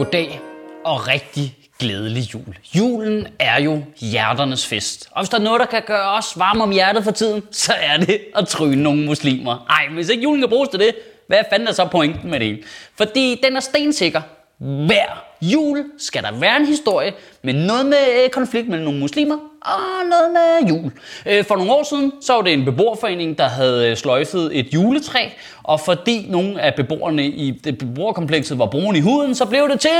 Goddag og rigtig glædelig jul. Julen er jo hjerternes fest. Og hvis der er noget, der kan gøre os varme om hjertet for tiden, så er det at tryne nogle muslimer. Ej, hvis ikke julen kan bruges til det, hvad fanden er så pointen med det hele? Fordi den er stensikker. Hver jul skal der være en historie med noget med øh, konflikt mellem nogle muslimer og noget med jul. Øh, for nogle år siden, så var det en beboerforening, der havde øh, sløjfet et juletræ, og fordi nogle af beboerne i det beboerkomplekset var brune i huden, så blev det til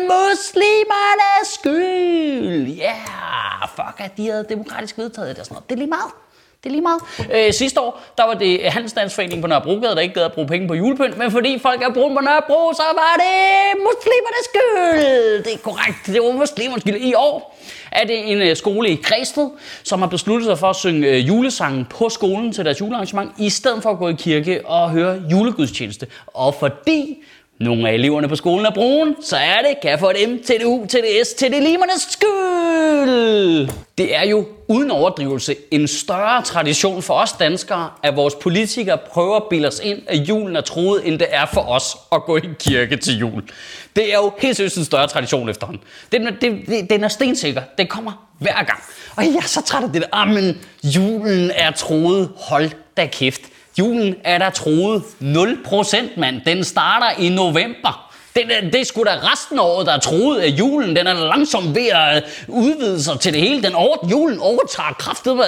muslimernes skyld. Ja, yeah, fuck at de havde demokratisk vedtaget det og sådan noget. Det er lige meget. Det er lige meget. Øh, sidste år, der var det Handelsstandsforeningen på Nørrebrogade, der ikke gad at bruge penge på julepynt, men fordi folk er brune på Nørrebro, så var det muslimernes skyld. Det er korrekt, det var muslimernes skyld. I år er det en øh, skole i Græsted, som har besluttet sig for at synge øh, julesangen på skolen til deres julearrangement, i stedet for at gå i kirke og høre julegudstjeneste. Og fordi nogle af eleverne på skolen er brune, så er det kan få dem til det U, til det S, til det limernes skyld. Det er jo uden overdrivelse en større tradition for os danskere, at vores politikere prøver at bilde os ind, at julen er troet, end det er for os at gå i kirke til jul. Det er jo helt seriøst en større tradition efterhånden. Den det, det, den er stensikker. Den kommer hver gang. Og jeg er så træt af det der. Ah, men julen er troet. Hold da kæft. Julen er der troet 0%, mand. Den starter i november. Det, det er sgu da resten af året, der er troet af julen. Den er langsomt ved at øh, udvide sig til det hele. Den over, julen overtager kraftet med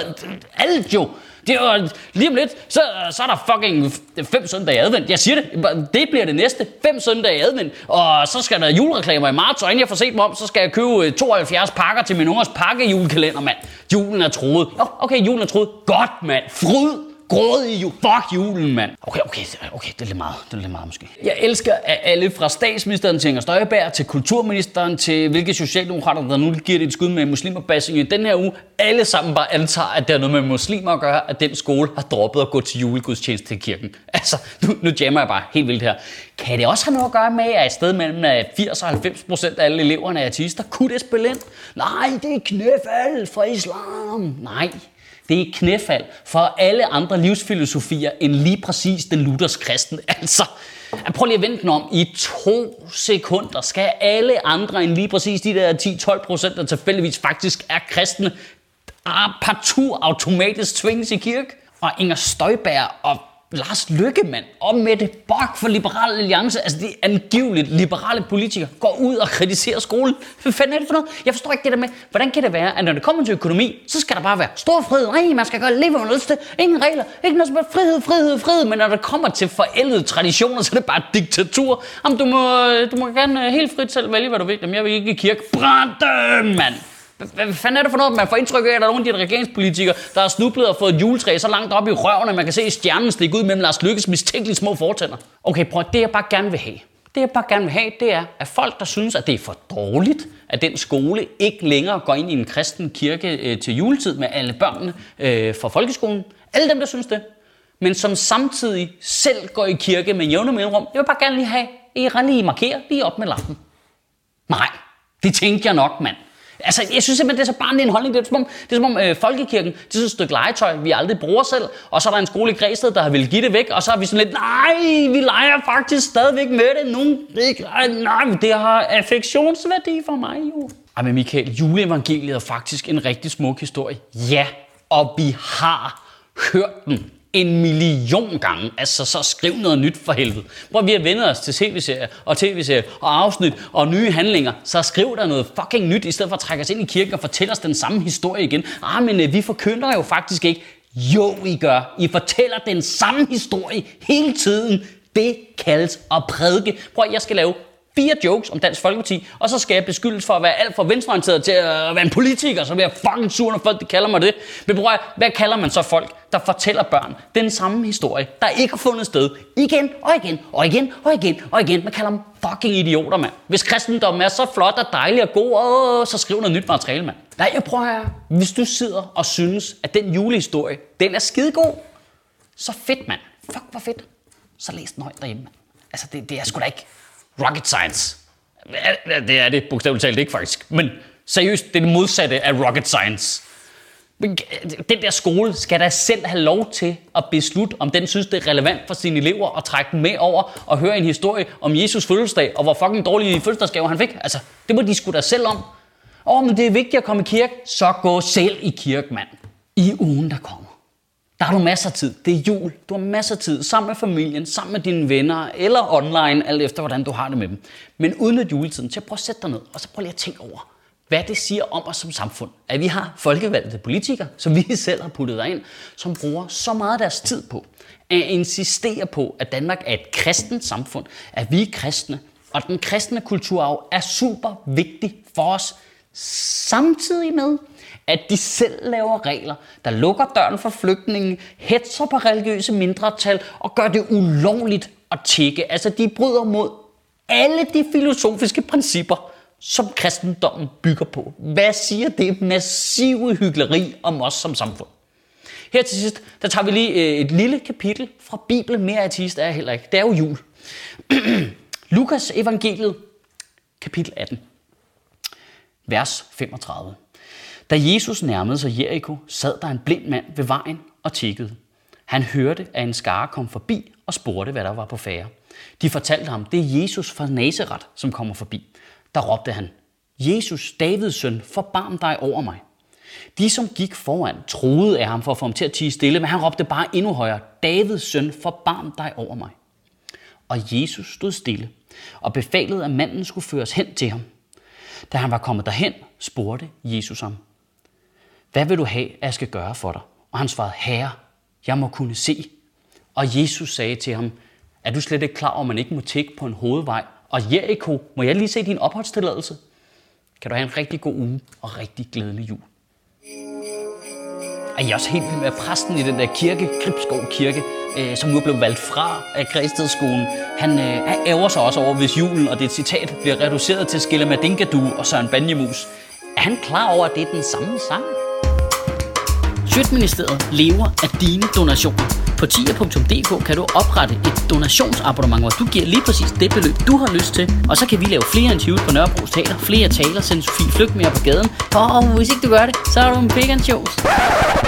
alt jo. Det er jo øh, lige om lidt, så, øh, så er der fucking fem søndage i advent. Jeg siger det, det bliver det næste. Fem søndage i advent. Og så skal der julereklamer i marts, og inden jeg får set mig om, så skal jeg købe 72 pakker til min ungers pakkejulekalender, mand. Julen er troet. Nå, okay, julen er troet. Godt, mand. Fryd grådig jul. Fuck julen, mand. Okay, okay, okay, det er lidt meget. Det er lidt meget måske. Jeg elsker, at alle fra statsministeren til Inger Støjberg, til kulturministeren, til hvilke socialdemokrater, der nu giver det et skud med muslimerbassing i den her uge, alle sammen bare antager, at det har noget med muslimer at gøre, at den skole har droppet at gå til julegudstjeneste til kirken. Altså, nu, nu jammer jeg bare helt vildt her. Kan det også have noget at gøre med, at et sted mellem øh, 80 og 90 procent af alle eleverne er artister? Kunne det spille ind? Nej, det er knæfald fra islam. Nej, det er knæfald for alle andre livsfilosofier end lige præcis den luthersk kristen. Altså, prøv lige at vente den om. I to sekunder skal alle andre end lige præcis de der 10-12 procent, der tilfældigvis faktisk er kristne, ah, partout automatisk tvinges i kirke. Og Inger Støjberg og Lars Lykkemand og Mette Bock for Liberal Alliance, altså de angiveligt liberale politikere, går ud og kritiserer skolen. Hvad fanden er det for noget? Jeg forstår ikke det der med, hvordan kan det være, at når det kommer til økonomi, så skal der bare være stor frihed. Nej, man skal gøre leve man lyst til. Ingen regler. Ikke noget som frihed, frihed, frihed. Men når det kommer til forældede traditioner, så er det bare diktatur. Jamen, du må, øh, du må gerne øh, helt frit selv vælge, hvad du vil. Jamen, jeg vil ikke i kirke. Brænd dem, mand! Hvad- fanden er det for noget, man får indtryk af, at der er nogle af de regeringspolitikere, der har snublet og fået et juletræ så langt op i røven, at man kan se stjernen stikke ud mellem Lars Lykkes mistænkelige små fortænder? Okay, prøv det jeg bare gerne vil have, det jeg bare gerne vil have, det er, at folk, der synes, at det er for dårligt, at den skole ikke længere går ind i en kristen kirke øh, til juletid med alle børnene øh, fra folkeskolen, alle dem, der synes det, men som samtidig selv går i kirke med jævne mellemrum, jeg vil bare gerne lige have, at I lige markerer lige op med lappen. Nej, det tænkte jeg nok, mand. Altså, jeg synes simpelthen, det er så barnlig en holdning. Det er som om, det er, som om øh, folkekirken, det er sådan et stykke legetøj, vi aldrig bruger selv. Og så er der en skole i Græsted, der har vil give det væk. Og så er vi sådan lidt, nej, vi leger faktisk stadigvæk med det. Nogen, Nej, nej, det har affektionsværdi for mig jo. Ej, men Michael, juleevangeliet er faktisk en rigtig smuk historie. Ja, og vi har hørt den en million gange. Altså, så skriv noget nyt for helvede. Hvor vi har vendt os til tv-serier og tv-serier og afsnit og nye handlinger, så skriv der noget fucking nyt, i stedet for at trække os ind i kirken og fortælle os den samme historie igen. Ah, men øh, vi forkynder jo faktisk ikke. Jo, I gør. I fortæller den samme historie hele tiden. Det kaldes at prædike. Prøv at jeg skal lave fire jokes om Dansk Folkeparti, og så skal jeg beskyldes for at være alt for venstreorienteret til at være en politiker, så bliver jeg fucking sur, når folk de kalder mig det. Men bror, hvad kalder man så folk, der fortæller børn den samme historie, der ikke har fundet sted igen og igen og igen og igen og igen. Man kalder dem fucking idioter, mand. Hvis kristendommen er så flot og dejlig og god, åh, så skriv noget nyt materiale, mand. Nej, jeg prøver her. Hvis du sidder og synes, at den julehistorie, den er skidegod, så fedt, mand. Fuck, hvor fedt. Så læs den højt derhjemme. mand. Altså, det, det er sgu da ikke rocket science. Ja, Det er det bogstaveligt talt ikke, faktisk. Men seriøst, det er det modsatte af rocket science. Den der skole skal da selv have lov til at beslutte, om den synes, det er relevant for sine elever at trække dem med over og høre en historie om Jesus fødselsdag, og hvor fucking dårlige fødselsdagsgaver han fik. Altså, det må de sgu da selv om. Åh, men det er vigtigt at komme i kirke, så gå selv i kirke, mand. I ugen, der kommer. Der har du masser af tid. Det er jul. Du har masser af tid sammen med familien, sammen med dine venner, eller online, alt efter hvordan du har det med dem. Men udnyt juletiden til at prøve at sætte dig ned, og så prøv lige at tænke over, hvad det siger om os som samfund. At vi har folkevalgte politikere, som vi selv har puttet ind, som bruger så meget af deres tid på at insistere på, at Danmark er et kristent samfund, at vi er kristne, og den kristne kulturarv er super vigtig for os, samtidig med, at de selv laver regler, der lukker døren for flygtninge, hetser på religiøse mindretal og gør det ulovligt at tjekke. Altså, de bryder mod alle de filosofiske principper, som kristendommen bygger på. Hvad siger det massive hyggeleri om os som samfund? Her til sidst, der tager vi lige øh, et lille kapitel fra Bibelen. Mere artist er jeg heller ikke. Det er jo jul. Lukas evangeliet, kapitel 18, vers 35. Da Jesus nærmede sig Jericho, sad der en blind mand ved vejen og tikkede. Han hørte, at en skare kom forbi og spurgte, hvad der var på færre. De fortalte ham, det er Jesus fra Nazareth, som kommer forbi. Der råbte han, Jesus, Davids søn, forbarm dig over mig. De, som gik foran, troede af ham for at få ham til at tige stille, men han råbte bare endnu højere, Davids søn, forbarm dig over mig. Og Jesus stod stille og befalede, at manden skulle føres hen til ham. Da han var kommet derhen, spurgte Jesus ham, hvad vil du have, at jeg skal gøre for dig? Og han svarede, Herre, jeg må kunne se. Og Jesus sagde til ham, er du slet ikke klar over, at man ikke må tække på en hovedvej? Og Jericho, må jeg lige se din opholdstilladelse? Kan du have en rigtig god uge og rigtig glædelig jul. Er I også helt vild med præsten i den der kirke, Gribskov Kirke, øh, som nu er blevet valgt fra af Græstedskolen. Han, øh, han ærger sig også over, hvis julen og det citat bliver reduceret til Skille Madingadu og Søren Banjemus. Er han klar over, at det er den samme sang? Sjøtministeriet lever af dine donationer. På tia.dk kan du oprette et donationsabonnement, hvor du giver lige præcis det beløb, du har lyst til. Og så kan vi lave flere interviews på Nørrebro Teater, flere taler, sende Sofie Flygt mere på gaden. Og hvis ikke du gør det, så er du en big.